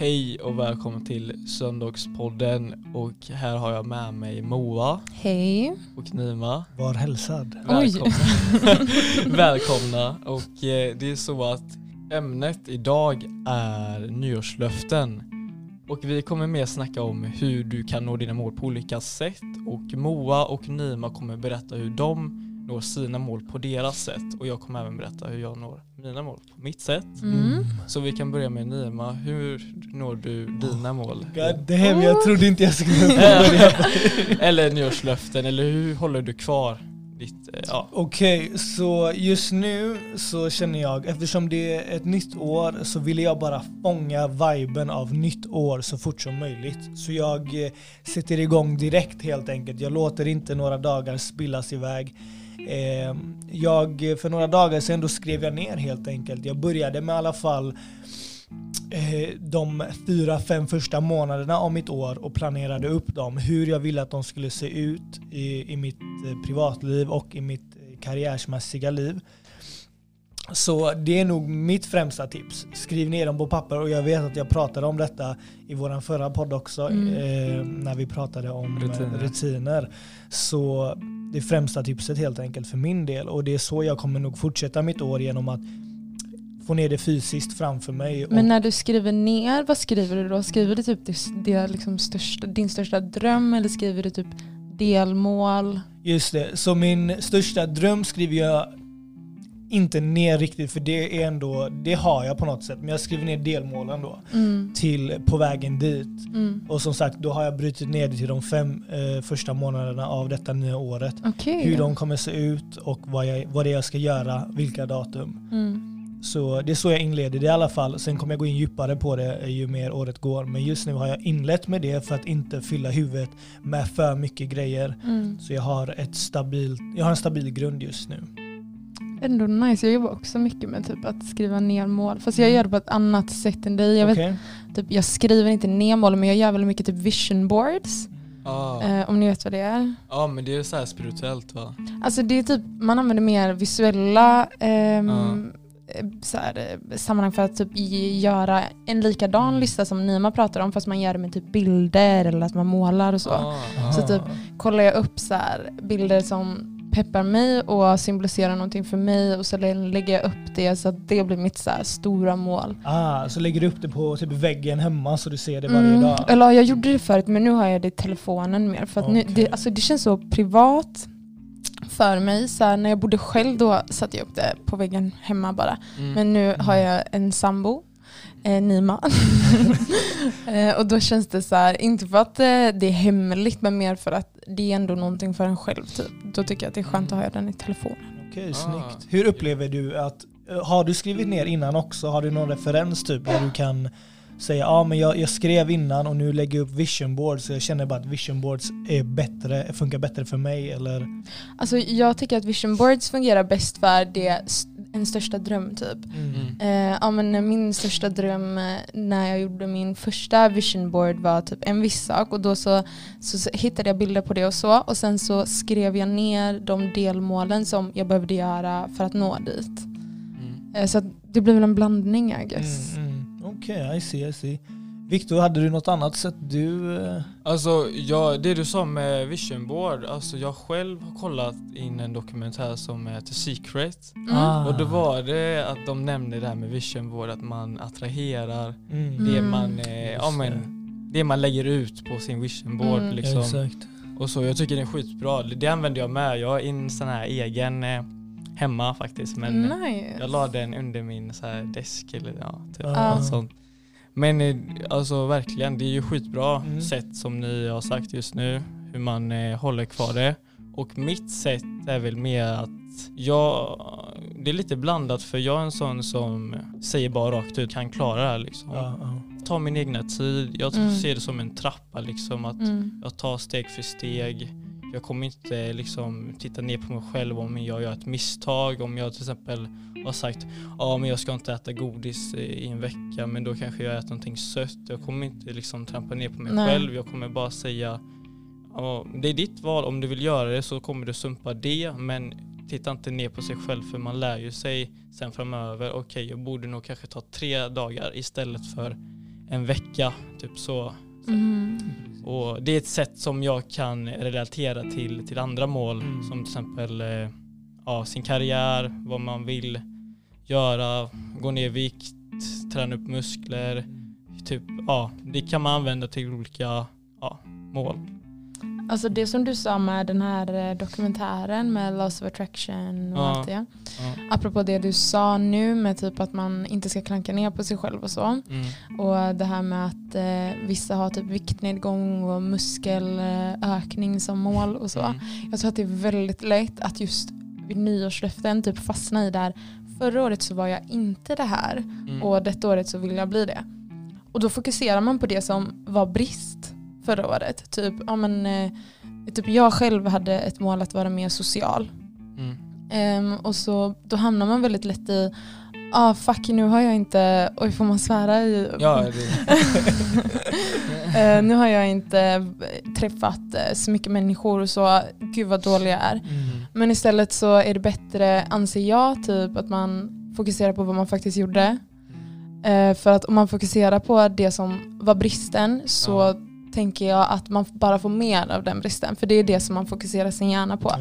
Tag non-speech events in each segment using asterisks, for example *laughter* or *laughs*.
Hej och välkommen till Söndagspodden och här har jag med mig Moa Hej. och Nima. Var hälsad. Välkomna. *laughs* välkomna och eh, det är så att ämnet idag är nyårslöften och vi kommer mer snacka om hur du kan nå dina mål på olika sätt och Moa och Nima kommer berätta hur de når sina mål på deras sätt och jag kommer även berätta hur jag når mina mål på mitt sätt. Mm. Så vi kan börja med Nima, hur når du dina mål? God damn, jag trodde inte jag skulle *laughs* börja. eller nyårslöften, eller hur håller du kvar ditt, eh, ja. Okej, så just nu så känner jag, eftersom det är ett nytt år så vill jag bara fånga viben av nytt år så fort som möjligt. Så jag eh, sätter igång direkt helt enkelt. Jag låter inte några dagar spillas iväg. Eh, jag, för några dagar sedan då skrev jag ner helt enkelt. Jag började med i alla fall eh, de fyra, fem första månaderna av mitt år och planerade upp dem. Hur jag ville att de skulle se ut i, i mitt eh, privatliv och i mitt eh, karriärsmässiga liv. Så det är nog mitt främsta tips. Skriv ner dem på papper och jag vet att jag pratade om detta i vår förra podd också Mm. eh, när vi pratade om Rutiner. rutiner. rutiner. Så det främsta tipset helt enkelt för min del och det är så jag kommer nog fortsätta mitt år genom att få ner det fysiskt framför mig. Men när du skriver ner, vad skriver du då? Skriver du typ det, det liksom största, din största dröm eller skriver du typ delmål? Just det, så min största dröm skriver jag inte ner riktigt för det är ändå, det har jag på något sätt. Men jag skriver ner delmålen då Mm. till på vägen dit. Mm. Och som sagt, då har jag brutit ner det till de fem eh, första månaderna av detta nya året. Okej. Hur de kommer se ut och vad, jag, vad det är jag ska göra, vilka datum. Mm. Så det är så jag inleder det i alla fall. Sen kommer jag gå in djupare på det eh, ju mer året går. Men just nu har jag inlett med det för att inte fylla huvudet med för mycket grejer. Mm. Så jag har, ett stabilt, jag har en stabil grund just nu. Ändå nice. Jag jobbar också mycket med typ att skriva ner mål. Fast jag gör det på ett annat sätt än dig. Jag, vet, Okej? typ, jag skriver inte ner mål men jag gör väldigt mycket typ vision boards. Ah. Eh, om ni vet vad det är. ja men det är så här spirituellt va? Alltså det är typ, man använder mer visuella ehm, Ja. eh, så här, eh, sammanhang för att typ göra en likadan lista som Nima pratar om fast man gör det med typ bilder eller att man målar och så. Ah. Så typ kollar jag upp så här, bilder som peppar mig och symboliserar någonting för mig och så lä- lägger jag upp det så att det blir mitt så stora mål. Ah, så lägger du upp det på typ väggen hemma så du ser det varje Mm, dag? Eller ja, jag gjorde det förut men nu har jag det i telefonen mer för att nu, Okej. det, alltså, det känns så privat för mig. Så här, när jag bodde själv då satte jag upp det på väggen hemma bara. Mm. Men nu har jag en sambo, eh, Nima. *laughs* eh, och då känns det så här, inte för att eh, det är hemligt men mer för att det är ändå någonting för en själv. Typ. Då tycker jag att det är skönt att ha den i telefonen. Okej, Ah. snyggt. Hur upplever du att, eh, har du skrivit ner innan också? Har du någon referens typ där du kan säga ja ah, men jag, jag skrev innan och nu lägger jag upp vision boards så jag känner bara att vision boards är bättre, funkar bättre för mig eller? Alltså, jag tycker att vision boards fungerar bäst för det en största dröm typ. Mm. Eh, ja, men min största dröm eh, när jag gjorde min första vision board var typ en viss sak och då så, så, hittade jag bilder på det och så och sen så skrev jag ner de delmålen som jag behövde göra för att nå dit. Mm. Eh, så att det blir väl en blandning I guess. Mm, mm. Okej, I see, I see. Viktor, hade du något annat sätt du... eh, Alltså ja, det du sa med vision board, alltså jag själv har kollat in en dokumentär som heter Secret Mm. Ah. och då var det att de nämnde det här med vision board, att man attraherar Mm. det Mm. man, eh, ja, men, det man lägger ut på sin vision board Mm. liksom. Exakt. Och så, jag tycker det är skitbra. Det använder jag med. Jag har en sån här egen eh, hemma faktiskt. Men nice. jag la den under min så här desk eller ja, typ Ah. något sånt. Men eh, alltså verkligen, det är ju skitbra Mm. sätt som ni har sagt just nu. Hur man eh, håller kvar det. Och mitt sätt är väl mer att jag, det är lite blandat för jag är en sån som säger bara rakt ut, kan klara det här liksom. Ja, ja. Ta min egna tid. Jag Mm. ser det som en trappa liksom. Att Mm. jag tar steg för steg. Jag kommer inte liksom titta ner på mig själv om jag gör ett misstag. Om jag till exempel har sagt ja men jag ska inte äta godis i en vecka men då kanske jag äter någonting sött. Jag kommer inte liksom trampa ner på mig Nej. själv. Jag kommer bara säga ja, det är ditt val. Om du vill göra det så kommer du sumpa det men titta inte ner på sig själv för man lär ju sig sen framöver okej jag borde nog kanske ta tre dagar istället för en vecka, typ så. Mm. Och det är ett sätt som jag kan relatera till, till andra mål Mm. som till exempel eh, ja, sin karriär, vad man vill göra, gå ner i vikt, träna upp muskler. Typ, ja, det kan man använda till olika ja, mål. Alltså det som du sa med den här eh, dokumentären med Loss of Attraction och Ja. allt det. Ja. Apropå det du sa nu med typ att man inte ska klanka ner på sig själv och så. Mm. Och det här med att eh, vissa har typ viktnedgång och muskelökning som mål och så. Mm. Jag tror att det är väldigt lätt att just vid nyårslöften typ fastna i där. Förra året så var jag inte det här Mm. och detta året så vill jag bli det. Och då fokuserar man på det som var brist förra året. Typ, ja, men, eh, typ jag själv hade ett mål att vara mer social. Mm. Ehm, och så, då hamnar man väldigt lätt i ah fuck nu har jag inte, oj får man svära i? Ja, *laughs* Eh, nu har jag inte träffat eh, så mycket människor och så, gud vad dålig jag är. Mm. Men istället så är det bättre, anser jag, typ att man fokuserar på vad man faktiskt gjorde. Eh, för att om man fokuserar på det som var bristen så Ja. Tänker jag att man bara får mer av den bristen. För det är det som man fokuserar sin hjärna på.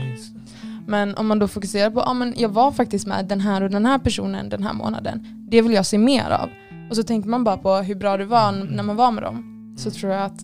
Men om man då fokuserar på, ja men jag var faktiskt med den här och den här personen den här månaden. Det vill jag se mer av. Och så tänker man bara på hur bra det var när man var med dem. Så tror jag att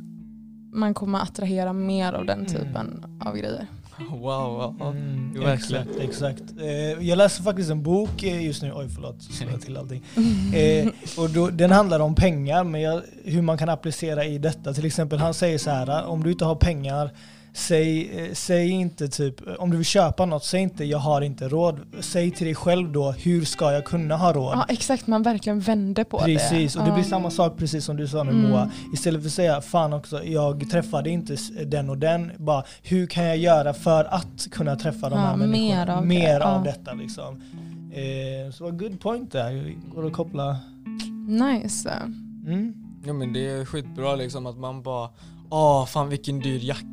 man kommer attrahera mer av den Mm. typen av grejer. *laughs* wow, ja. Mm, verkligen. exakt, exakt. Eh, jag läser faktiskt en bok eh, just nu, oj förlåt, jag till allting. *laughs* Eh, och då, den handlar om pengar, men jag, hur man kan applicera i detta. Till exempel han säger så här, om du inte har pengar, säg, eh, säg inte typ, om du vill köpa något, säg inte jag har inte råd. Säg till dig själv då, hur ska jag kunna ha råd? Ja exakt, man verkligen vänder på det. Precis, och det blir samma sak precis som du sa nu Mm. Moa. Istället för att säga fan också, jag träffade inte den och den. Bara, hur kan jag göra för att kunna träffa de Ja, här människorna? mer av mer det, av ja. detta liksom. Eh, så good point där, går att koppla. Nice. Mm. Ja men det är skitbra liksom att man bara Åh fan vilken dyr jacka,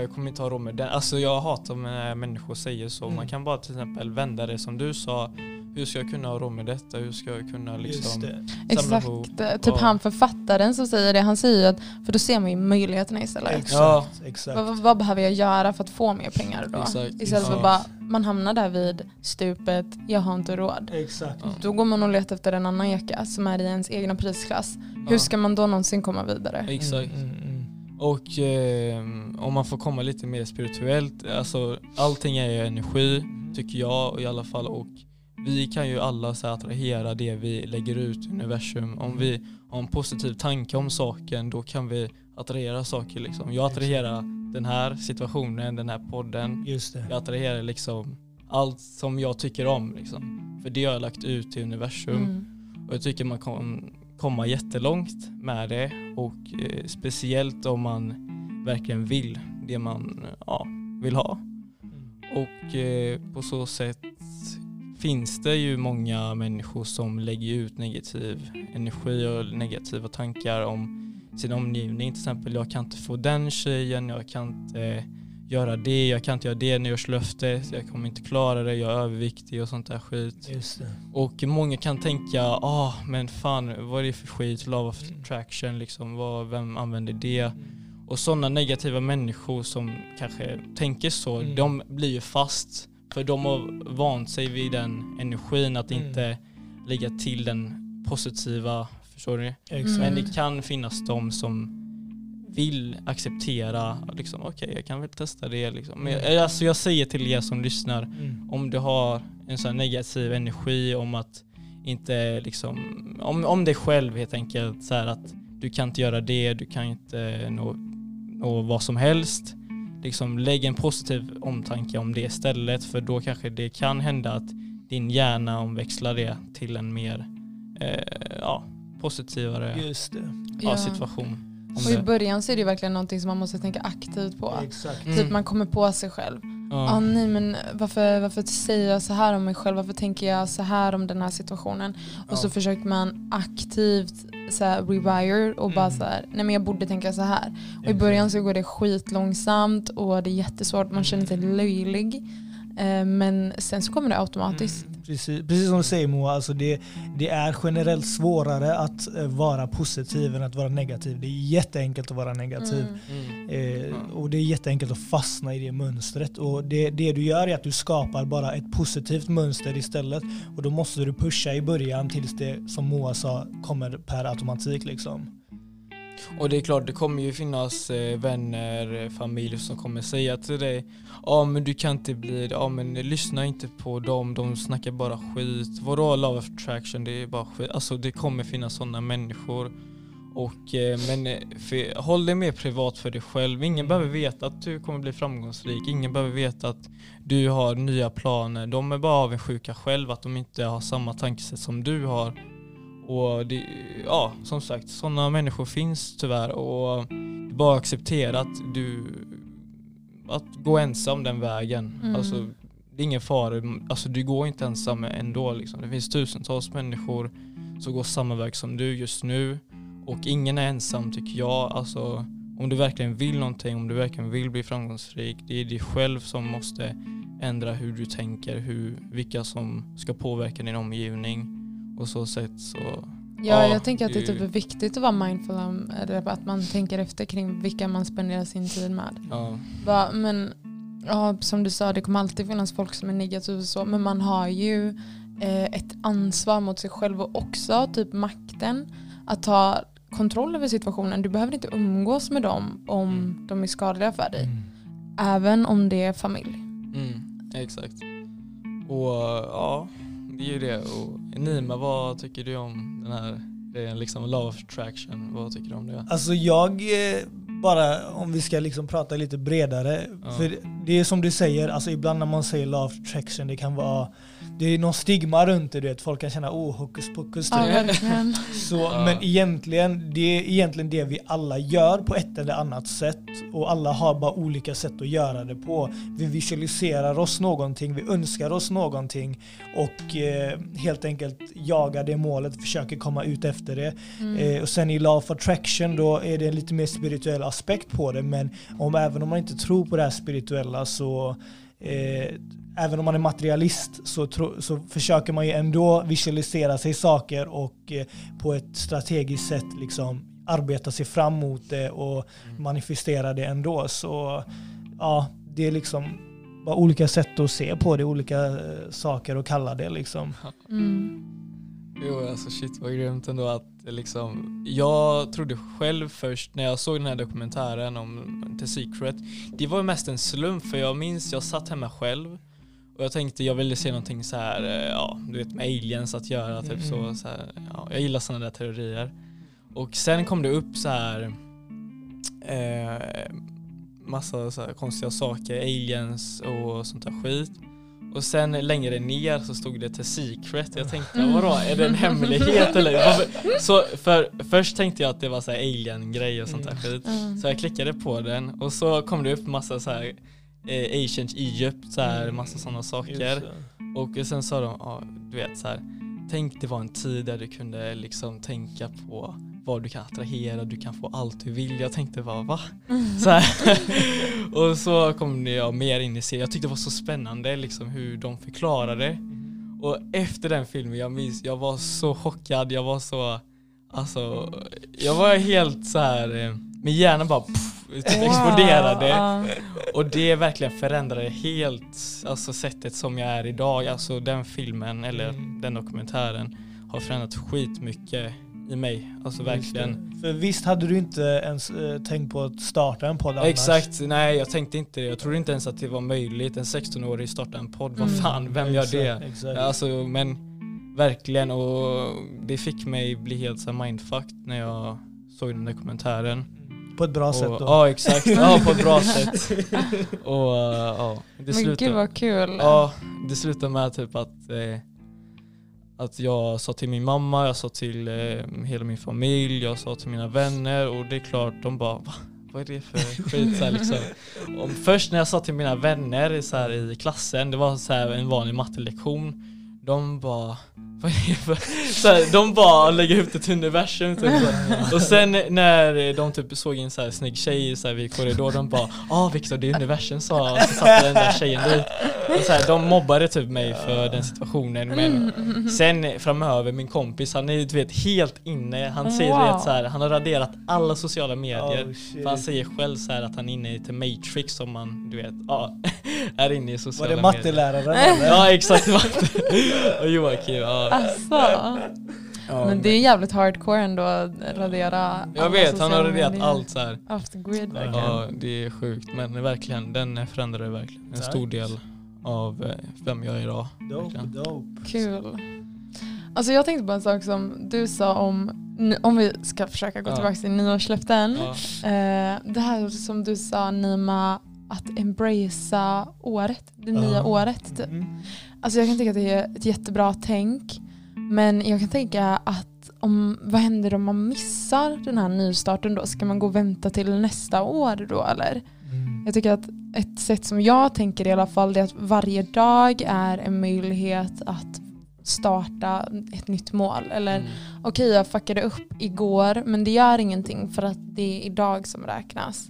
jag kommer inte ha råd med den. Alltså jag hatar när människor säger så. Mm. Man kan bara till exempel vända det som du sa. Hur ska jag kunna ha råd med detta? Hur ska jag kunna Just liksom det. samla Exakt, ihop? typ han författaren som säger det, han säger att, för då ser man ju möjligheterna istället. Exakt, Ja. exakt. Vad, vad, behöver jag göra för att få mer pengar då? Exakt. Istället för Ja. bara, man hamnar där vid stupet, jag har inte råd. Exakt. Ja. Då går man och letar efter en annan jacka som är i ens egna prisklass. Hur ska man då någonsin komma vidare? Exakt. Mm, mm, mm. Och eh, om man får komma lite mer spirituellt, alltså allting är ju energi tycker jag i alla fall och vi kan ju alla så här, attrahera det vi lägger ut i universum. Om vi har en positiv tanke om saken då kan vi attrahera saker liksom. Jag attraherar den här situationen, den här podden. Just det. Jag attraherar liksom allt som jag tycker om liksom. För det har jag lagt ut till universum. Mm. Och jag tycker man kan komma jättelångt med det och eh, speciellt om man verkligen vill det man ja, vill ha. Och eh, på så sätt finns det ju många människor som lägger ut negativ energi och negativa tankar om sin omgivning. Till exempel jag kan inte få den tjejen, jag kan inte eh, göra det, jag kan inte göra det nyårslöftet, jag kommer inte klara det, jag är överviktig och sånt där skit. Och många kan tänka, ah men fan vad är det för skit, love of Mm. attraction liksom, vad, vem använder det? Och sådana negativa människor som kanske tänker så, Mm. de blir ju fast. För de har vant sig vid den energin, att Mm. inte lägga till den positiva, förstår? Exakt. Men det kan finnas de som vill acceptera, liksom, okej jag kan väl testa det liksom. Men Mm. alltså jag säger till er som lyssnar, Mm. om du har en sån negativ energi om att inte liksom, om, om dig själv helt enkelt så här att du kan inte göra det, du kan inte nå, nå vad som helst. Liksom lägg en positiv omtanke om det istället för då kanske det kan hända att din hjärna omväxlar det till en mer eh, ja, positivare Just det. ja, Ja. situation. Om Och i det. början så är det ju verkligen någonting som man måste tänka aktivt på. Exakt. Mm. Typ man kommer på sig själv. Ja Ja. nej men varför, varför säger jag så här om mig själv? Varför tänker jag så här om den här situationen? Och så Ja. försöker man aktivt så här, rewire och bara Mm. så här, nej men jag borde tänka så här. Och i början så går det skitlångsamt och det är jättesvårt, man känner sig löjlig. Eh, Men sen så kommer det automatiskt. Mm, precis, precis som du säger Moa, alltså det, det är generellt svårare att eh, vara positiv än att vara negativ. Det är jätteenkelt att vara negativ. Mm. Mm. Eh, och det är jätteenkelt att fastna i det mönstret. Och det, det du gör är att du skapar bara ett positivt mönster istället. Och då måste du pusha i början tills det, som Moa sa, kommer per automatik liksom. Och det är klart, det kommer ju finnas eh, vänner, familj som kommer säga till dig Ja men du kan inte bli det, ja men lyssna inte på dem, de snackar bara skit. Vadå love of attraction, det är bara skit. Alltså det kommer finnas sådana människor. Och, eh, men eh, för, håll det mer privat för dig själv. Ingen behöver veta att du kommer bli framgångsrik. Ingen behöver veta att du har nya planer. De är bara avundsjuka själv att de inte har samma tankesätt som du har. Och det, ja, som sagt, sådana människor finns tyvärr och det är bara acceptera att du att gå ensam den vägen. Mm. Alltså, det är ingen fara, alltså, du går inte ensam ändå. Liksom. Det finns tusentals människor som går samma väg som du just nu och ingen är ensam tycker jag. Alltså, om du verkligen vill någonting, om du verkligen vill bli framgångsrik, det är dig själv som måste ändra hur du tänker, hur, vilka som ska påverka din omgivning och så sätt så Ja, Ja, jag tänker att det typ är viktigt att vara mindful om, eller att man tänker efter kring vilka man spenderar sin tid med. ja. Va, men ja, som du sa, det kommer alltid finnas folk som är negativa och så, men man har ju eh, ett ansvar mot sig själv och också typ makten att ta kontroll över situationen. Du behöver inte umgås med dem om Mm. de är skadliga för dig. Även om det är familj. Mm, exakt. Och ja, det är ju det. Och Nima, vad tycker du om den här grejen, liksom love attraction? Vad tycker du om det? Alltså jag, eh, bara om vi ska liksom prata lite bredare. Ja. För det är som du säger, alltså ibland när man säger love attraction, det kan vara det är någon stigma runt det, du vet. folk kan känna oh hokus pokus. Ja, typ. verkligen. Så, Ja. Men egentligen, det är egentligen det vi alla gör på ett eller annat sätt. Och alla har bara olika sätt att göra det på. Vi visualiserar oss någonting, vi önskar oss någonting och eh, helt enkelt jagar det målet, försöker komma ut efter det. Mm. Eh, och sen i Law of Attraction då är det en lite mer spirituell aspekt på det. Men om, även om man inte tror på det här spirituella så eh, Även om man är materialist så, tro, så försöker man ju ändå visualisera sig saker och eh, på ett strategiskt sätt liksom arbeta sig fram mot det och manifestera det ändå. Så ja, det är liksom bara olika sätt att se på det, olika eh, saker att kalla det liksom. *laughs* Mm. Jo alltså shit vad grymt ändå att det liksom, jag trodde själv först när jag såg den här dokumentären om The Secret, det var mest en slump för jag minns jag satt hemma själv och jag tänkte jag ville se någonting så här, eh, ja du vet med aliens att göra, typ så, Mm. så här, ja, jag gillar sådana där teorier. Och sen kom det upp så här eh, massa så här konstiga saker, aliens och sånt där skit. Och sen längre ner så stod det till secret. Jag tänkte Mm. vadå, är det en hemlighet eller? *laughs* Så för, först tänkte jag att det var så här alien-grej och sånt där skit. Mm. Så jag klickade på den och så kom det upp massa så här eh, Ancient Egypt, så här, massa sådana Just saker. Och sen sa de, ja, du vet så här, tänk det var en tid där du kunde liksom tänka på vad du kan attrahera, du kan få allt du vill. Jag tänkte bara va? Så här. *laughs* *laughs* och så kom jag mer in i serien. Jag tyckte det var så spännande liksom hur de förklarade. Och efter den filmen, jag minns, jag var så chockad, jag var så, alltså, jag var helt så här, eh, min hjärna bara pff, exploderade. Och det verkligen förändrade helt alltså, sättet som jag är idag. Alltså den filmen eller Mm. den dokumentären har förändrat skitmycket i mig. Alltså verkligen. För visst hade du inte ens eh, tänkt på att starta en podd annars? Exakt, nej jag tänkte inte det. Jag trodde inte ens att det var möjligt. En 16-årig starta en podd, vad Mm. fan, vem gör det? Exakt, Exakt. Alltså men verkligen och det fick mig bli helt så mindfucked när jag såg den dokumentären. På ett bra sätt Och, då. ja exakt, ja på ett bra sätt. *laughs* Och uh, ja, det Men slutade, gud vad kul. ja, det slutade med typ att, eh, att jag sa till min mamma, jag sa till eh, hela min familj, jag sa till mina vänner och det är klart de bara Va? Vad är det för skit? Så här, liksom. och först när jag sa till mina vänner så här, i klassen, det var så här, en vanlig mattelektion de bara, *laughs* vad är det för, så här, de bara lägger ut det till universum typ. så. Och sen när de typ såg en så här snygg tjej så här vid korridoren, de bara ah Viktor det är universum sa, och så satte den där tjejen dit. Och så här, de mobbade typ mig för den situationen men sen framöver, min kompis han är ju du vet helt inne, han säger Wow. wow. så här, han har raderat alla sociala medier. Oh. För han säger själv så att han är inne i The Matrix som man, du vet, ja, *laughs* är inne i Var sociala det medier. matteläraren *laughs* eller? Ja exakt, matte. *laughs* Och Joakim, ja. Alltså. ja Men det är jävligt hardcore ändå att radera Jag vet, han har raderat medier. allt så här. Off the grid Verkligen. verkligen. Ja, det är sjukt. Men verkligen, den förändrade verkligen en Tack. stor del av eh, vem jag är idag. Dope, dope. Kul. Alltså jag tänkte på en sak som du sa om, om vi ska försöka gå Ja. tillbaka till nyårslöften. Ja. Eh, det här som du sa Nima, att embracea året, det nya Ja. året. Typ. Mm. Alltså jag kan tänka att det är ett jättebra tänk. Men jag kan tänka att om, vad händer om man missar den här nystarten då? Ska man gå och vänta till nästa år då eller? Mm. Jag tycker att ett sätt som jag tänker i alla fall är att varje dag är en möjlighet att starta ett nytt mål. Eller Mm. okej jag fuckade upp igår men det gör ingenting för att det är idag som räknas.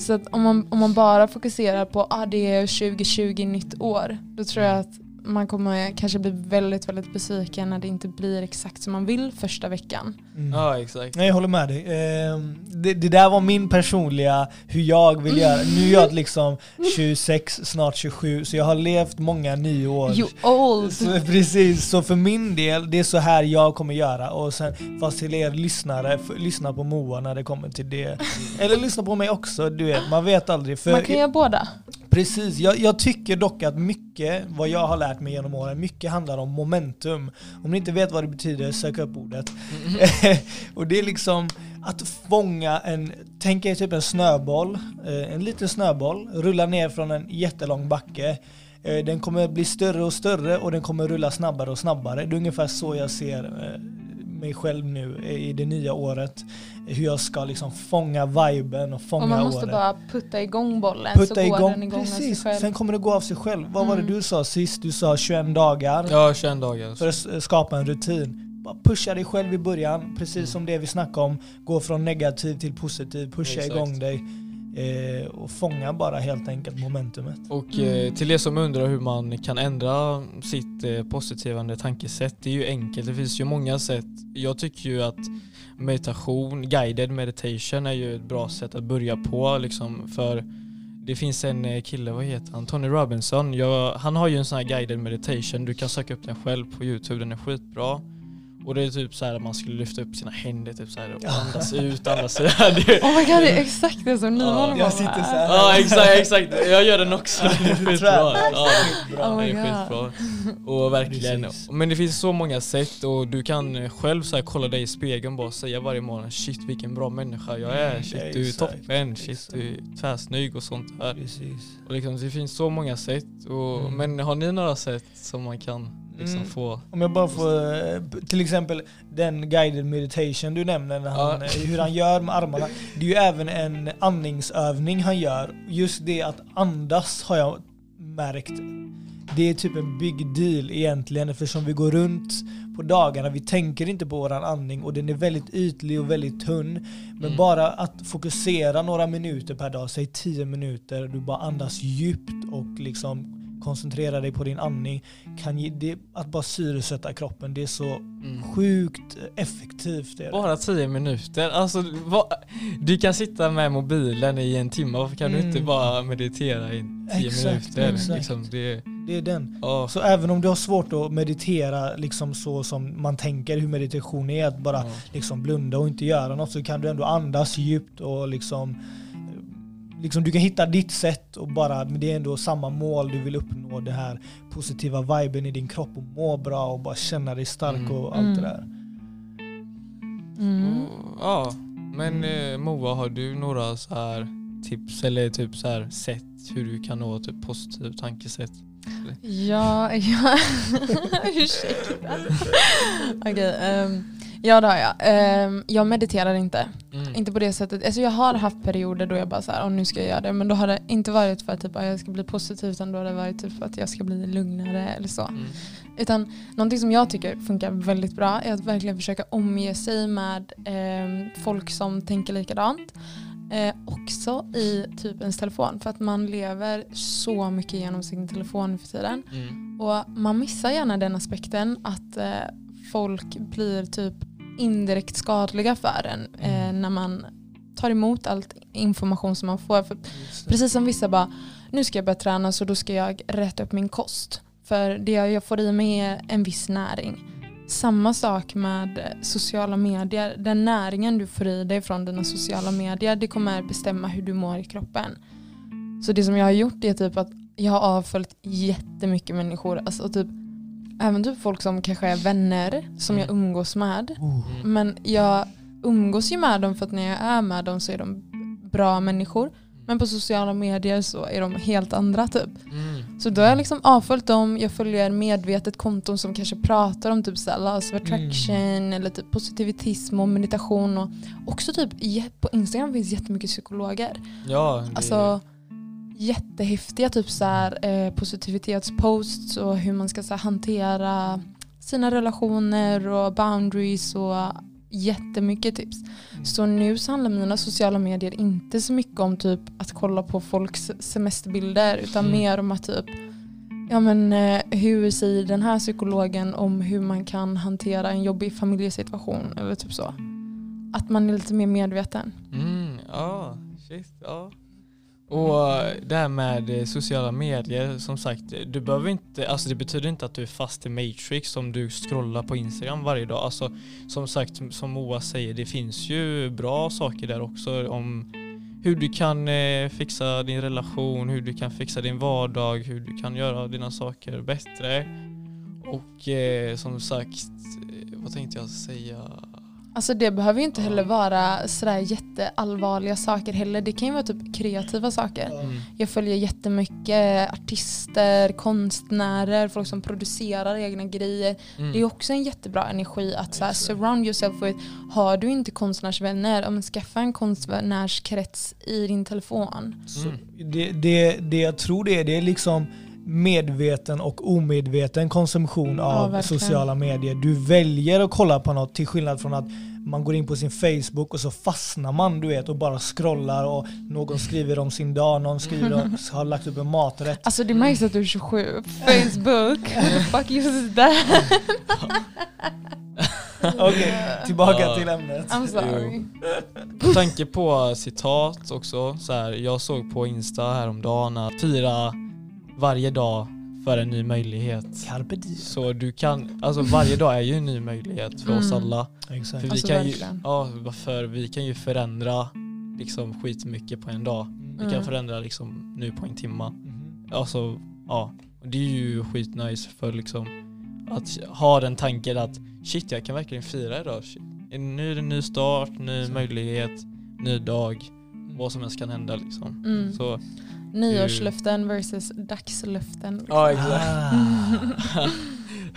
Så att om man, om man bara fokuserar på att ah, det är 2020 nytt år då tror jag att man kommer kanske bli väldigt väldigt besviken när det inte blir exakt som man vill första veckan. Mm. Ja exakt. Nej jag håller med dig. Ehm, det, det där var min personliga, hur jag vill göra. Nu är jag liksom *laughs* 26, snart 27, så jag har levt många nyår. You old! Så, precis, så för min del, det är så här jag kommer göra. Och sen, fast till er lyssnare, f- lyssna på Moa när det kommer till det. *laughs* Eller lyssna på mig också, du vet, man vet aldrig. För Man kan göra båda. Precis, jag, jag tycker dock att mycket, vad jag har lärt mig genom åren, mycket handlar om momentum. Om ni inte vet vad det betyder, sök upp ordet. *laughs* och det är liksom att fånga en, tänk er typ en snöboll, eh, en liten snöboll, rulla ner från en jättelång backe. Eh, Den kommer bli större och större och den kommer rulla snabbare och snabbare. Det är ungefär så jag ser eh, mig själv nu i det nya året. Hur jag ska liksom fånga viben och fånga Och man måste året. bara putta igång bollen Putta så går igång, den igång av precis. sig själv. Sen kommer det gå av sig själv. Vad var det Mm. du sa sist? Du sa 21 dagar Ja, 21 dagar. för att skapa en rutin. Bara pusha dig själv i början, precis Mm. som det vi snackade om. Gå från negativ till positiv, pusha Exakt. igång dig. Eh, och fånga bara helt enkelt momentumet. Och Mm. eh, till er som undrar hur man kan ändra sitt eh, positiva tankesätt, det är ju enkelt. Det finns ju många sätt. Jag tycker ju att meditation, guided meditation är ju ett bra sätt att börja på liksom för det finns en eh, kille, vad heter han? Tony Robinson. Jag, han har ju en sån här guided meditation. Du kan söka upp den själv på youtube, den är skitbra. Och det är typ så här att man skulle lyfta upp sina händer typ så här och andas ut, andas ut. *laughs* Det- Oh my god, det är exakt det som ni Ja, jag sitter med. så här. Ja exakt, exakt. Jag gör den också. *laughs* Det är skitbra. Ja, Oh det my är god. skitbra. Och verkligen. Precis. Men det finns så många sätt och du kan själv så här kolla dig i spegeln bara och säga varje morgon shit vilken bra människa jag är. Shit du är toppen, shit du är tvärsnygg och sånt där. Precis. Och liksom, det finns så många sätt. Och, Mm. Men har ni några sätt som man kan liksom Mm. få? Om jag bara får, eh, till exempel den guided meditation du nämner, när han, Ja. eh, hur han gör med armarna. Det är ju även en andningsövning han gör. Just det att andas har jag märkt. Det är typ en big deal egentligen eftersom vi går runt på dagarna, vi tänker inte på våran andning och den är väldigt ytlig och väldigt tunn. Men Mm. bara att fokusera några minuter per dag, säg 10 minuter, du bara andas djupt och liksom koncentrera dig på din andning. Kan ge, det, att bara syresätta kroppen, det är så Mm. sjukt effektivt. Är det. Bara 10 minuter. Alltså, vad, du kan sitta med mobilen i en timme, varför kan du inte Mm. bara meditera i 10 Exakt, minuter? exakt. Liksom, det, Det är den. ja. Så även om du har svårt att meditera liksom så som man tänker hur meditation är, att bara Ja. liksom blunda och inte göra något, så kan du ändå andas djupt och liksom Liksom du kan hitta ditt sätt och bara, men det är ändå samma mål du vill uppnå, det här positiva viben i din kropp och må bra och bara känna dig stark Mm. och allt det Mm. där. Mm. Ja, men eh, Moa har du några så här tips eller typ så här sätt hur du kan nå typ positivt tankesätt? Ja, *laughs* ja. ursäkta. *laughs* Okej, ehm, Ja det har jag. Ehm, jag mediterar inte. Mm. Inte på det sättet. Alltså jag har haft perioder då jag bara så här, "Åh, nu ska jag göra det. Men då har det inte varit för att typ, "Ah, jag ska bli positiv utan då har det varit typ för att jag ska bli lugnare eller så. Mm. Utan någonting som jag tycker funkar väldigt bra är att verkligen försöka omge sig med ehm, folk som tänker likadant. Eh, också i typ ens telefon. För att man lever så mycket genom sin telefon för tiden. Mm. Och man missar gärna den aspekten att eh, folk blir typ indirekt skadliga för en eh, när man tar emot allt information som man får. För precis som vissa bara, nu ska jag börja träna så då ska jag rätta upp min kost. För det jag får i mig är en viss näring. Samma sak med sociala medier. Den näringen du får i dig från dina sociala medier det kommer bestämma hur du mår i kroppen. Så det som jag har gjort är typ att jag har avföljt jättemycket människor. Alltså typ, även typ folk som kanske är vänner som jag umgås med. Mm. Men jag umgås ju med dem för att när jag är med dem så är de bra människor. Men på sociala medier så är de helt andra typ. Mm. Så då har jag liksom avföljt dem, jag följer medvetet konton som kanske pratar om typ såhär of attraction eller typ positivitism och meditation och också typ på Instagram finns jättemycket psykologer. Ja, det, Alltså jättehäftiga typ såhär eh, positivitetsposts och hur man ska så här, hantera sina relationer och boundaries och jättemycket tips. Så nu så handlar mina sociala medier inte så mycket om typ att kolla på folks semesterbilder utan Mm. mer om att typ Ja men eh, hur säger den här psykologen om hur man kan hantera en jobbig familjesituation eller typ så. Att man är lite mer medveten. Mm, ja, shit, ja. Och eh, det här med eh, sociala medier, som sagt, du behöver inte, alltså det betyder inte att du är fast i Matrix om du scrollar på Instagram varje dag. Alltså som sagt, som Moa säger, det finns ju bra saker där också om hur du kan eh, fixa din relation, hur du kan fixa din vardag, hur du kan göra dina saker bättre. Och eh, som sagt, eh, vad tänkte jag säga? Alltså det behöver ju inte heller vara sådär jätteallvarliga saker heller. Det kan ju vara typ kreativa saker. Mm. Jag följer jättemycket artister, konstnärer, folk som producerar egna grejer. Mm. Det är också en jättebra energi att så här, surround yourself with. Har du inte konstnärsvänner, men skaffa en konstnärskrets i din telefon. Så Mm. det, det, det jag tror det är, det är liksom medveten och omedveten konsumtion Ja, av verkligen. sociala medier. Du väljer att kolla på något till skillnad från att man går in på sin Facebook och så fastnar man du vet och bara scrollar och någon skriver om sin dag, någon skriver om, *laughs* har lagt upp en maträtt. Alltså det märks att du är 27. Facebook, *laughs* fuck uses *laughs* that? Okej, tillbaka Ja. till ämnet. I'm sorry. Med tanke på citat också, så här, jag såg på Insta häromdagen att fira varje dag för en ny möjlighet. Carpe diem. Så du kan, alltså varje dag är ju en ny möjlighet för oss Mm. alla. Exakt. För vi Alltså, kan ju, ja, för vi kan ju förändra liksom skitmycket på en dag. Vi kan Mm. förändra liksom nu på en timma. Mhm. Alltså, ja. Och det är ju skitnice för liksom att ha den tanken att shit jag kan verkligen fira idag. Shit. En ny, en ny start, ny Exakt. möjlighet, ny dag. Vad som helst kan hända liksom. Mm. Så, Nyårslöften versus dagslöften. liksom. ja exakt. Ah, *laughs*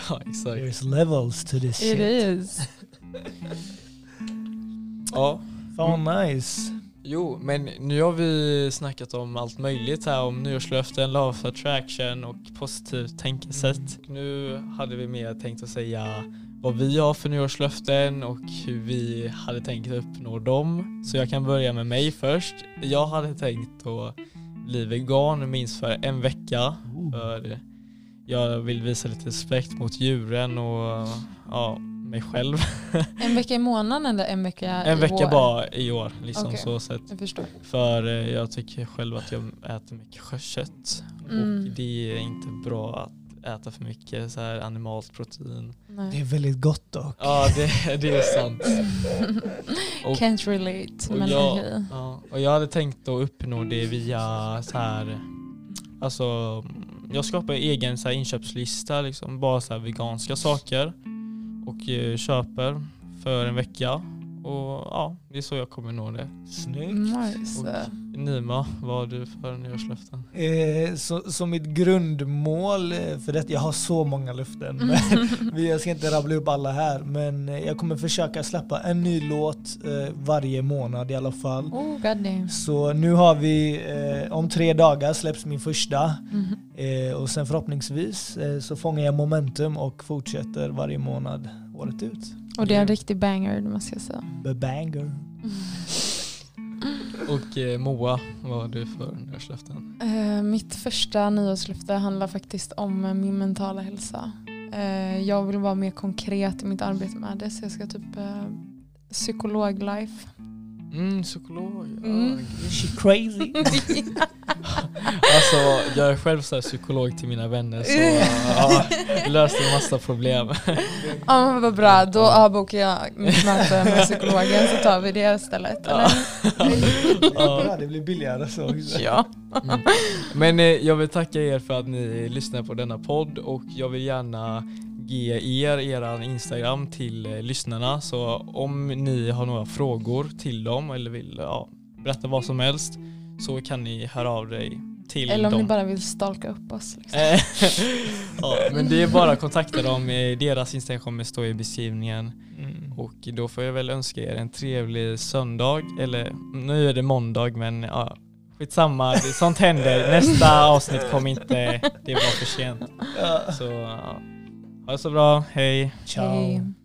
ja exakt. there's levels to this It shit. is. Ja. Fan vad nice. Jo, men nu har vi snackat om allt möjligt här om nyårslöften, law of attraction och positivt tänkesätt. Nu hade vi mer tänkt att säga vad vi har för nyårslöften och hur vi hade tänkt uppnå dem. Så jag kan börja med mig först. Jag hade tänkt att bli vegan minst för en vecka. För jag vill visa lite respekt mot djuren och ja, mig själv. *laughs* En vecka i månaden eller en vecka En i vecka år? bara i år. Liksom Okej. så sett. Jag förstår. För eh, jag tycker själv att jag äter mycket kö- kött Mm. och det är inte bra att äta för mycket så här animalt protein. Det Nej. är väldigt gott dock. Ja det, det är sant. *laughs* Och, Can't relate. och, Men jag, okej. ja, och jag hade tänkt att uppnå det via så här Alltså jag skapar egen så här inköpslista liksom, bara så här veganska saker och eh, köper för en vecka Och ja, det är så jag kommer nå det. Snyggt. Nice. Och Nima, vad har du för nyårslöften? Eh, så, så mitt grundmål eh, för detta, jag har så många löften, men vi- *laughs* jag ska inte rabbla upp alla här, men eh, jag kommer försöka släppa en ny låt eh, varje månad i alla fall. Oh god damn. Så nu har vi, eh, om tre dagar släpps min första Mhm. eh, och sen förhoppningsvis eh, så fångar jag momentum och fortsätter varje månad året ut. Och det är en riktig banger det måste jag säga. The banger. *laughs* Och eh, Moa, vad har du för nyårslöften? Eh, mitt första nyårslöfte handlar faktiskt om eh, min mentala hälsa. Eh, jag vill vara mer konkret i mitt arbete med det så jag ska typ eh, psykolog-life. Mm, psykolog. Mm. Ja, She crazy. *laughs* Alltså jag är själv så här psykolog till mina vänner så ja, det löste en massa problem. Ja men vad bra, då avbokar jag mitt möte med psykologen så tar vi det istället. Ja, *laughs* det blir billigare så. Ja. Mm. Men eh, jag vill tacka er för att ni lyssnar på denna podd och jag vill gärna ge er eran Instagram till eh, lyssnarna så om ni har några frågor till dem eller vill ja, berätta vad som helst så kan ni höra av dig till Eller om dem. ni bara vill stalka upp oss. Liksom. Eh, *laughs* ja, men det är bara att kontakta dem, Eh, deras Instagram kommer stå i beskrivningen Mm. och då får jag väl önska er en trevlig söndag, eller nu är det måndag men ja, skitsamma, sånt händer. Nästa avsnitt kommer inte, det var för sent. Så ja, ha det så bra, hej. Ciao. Hej.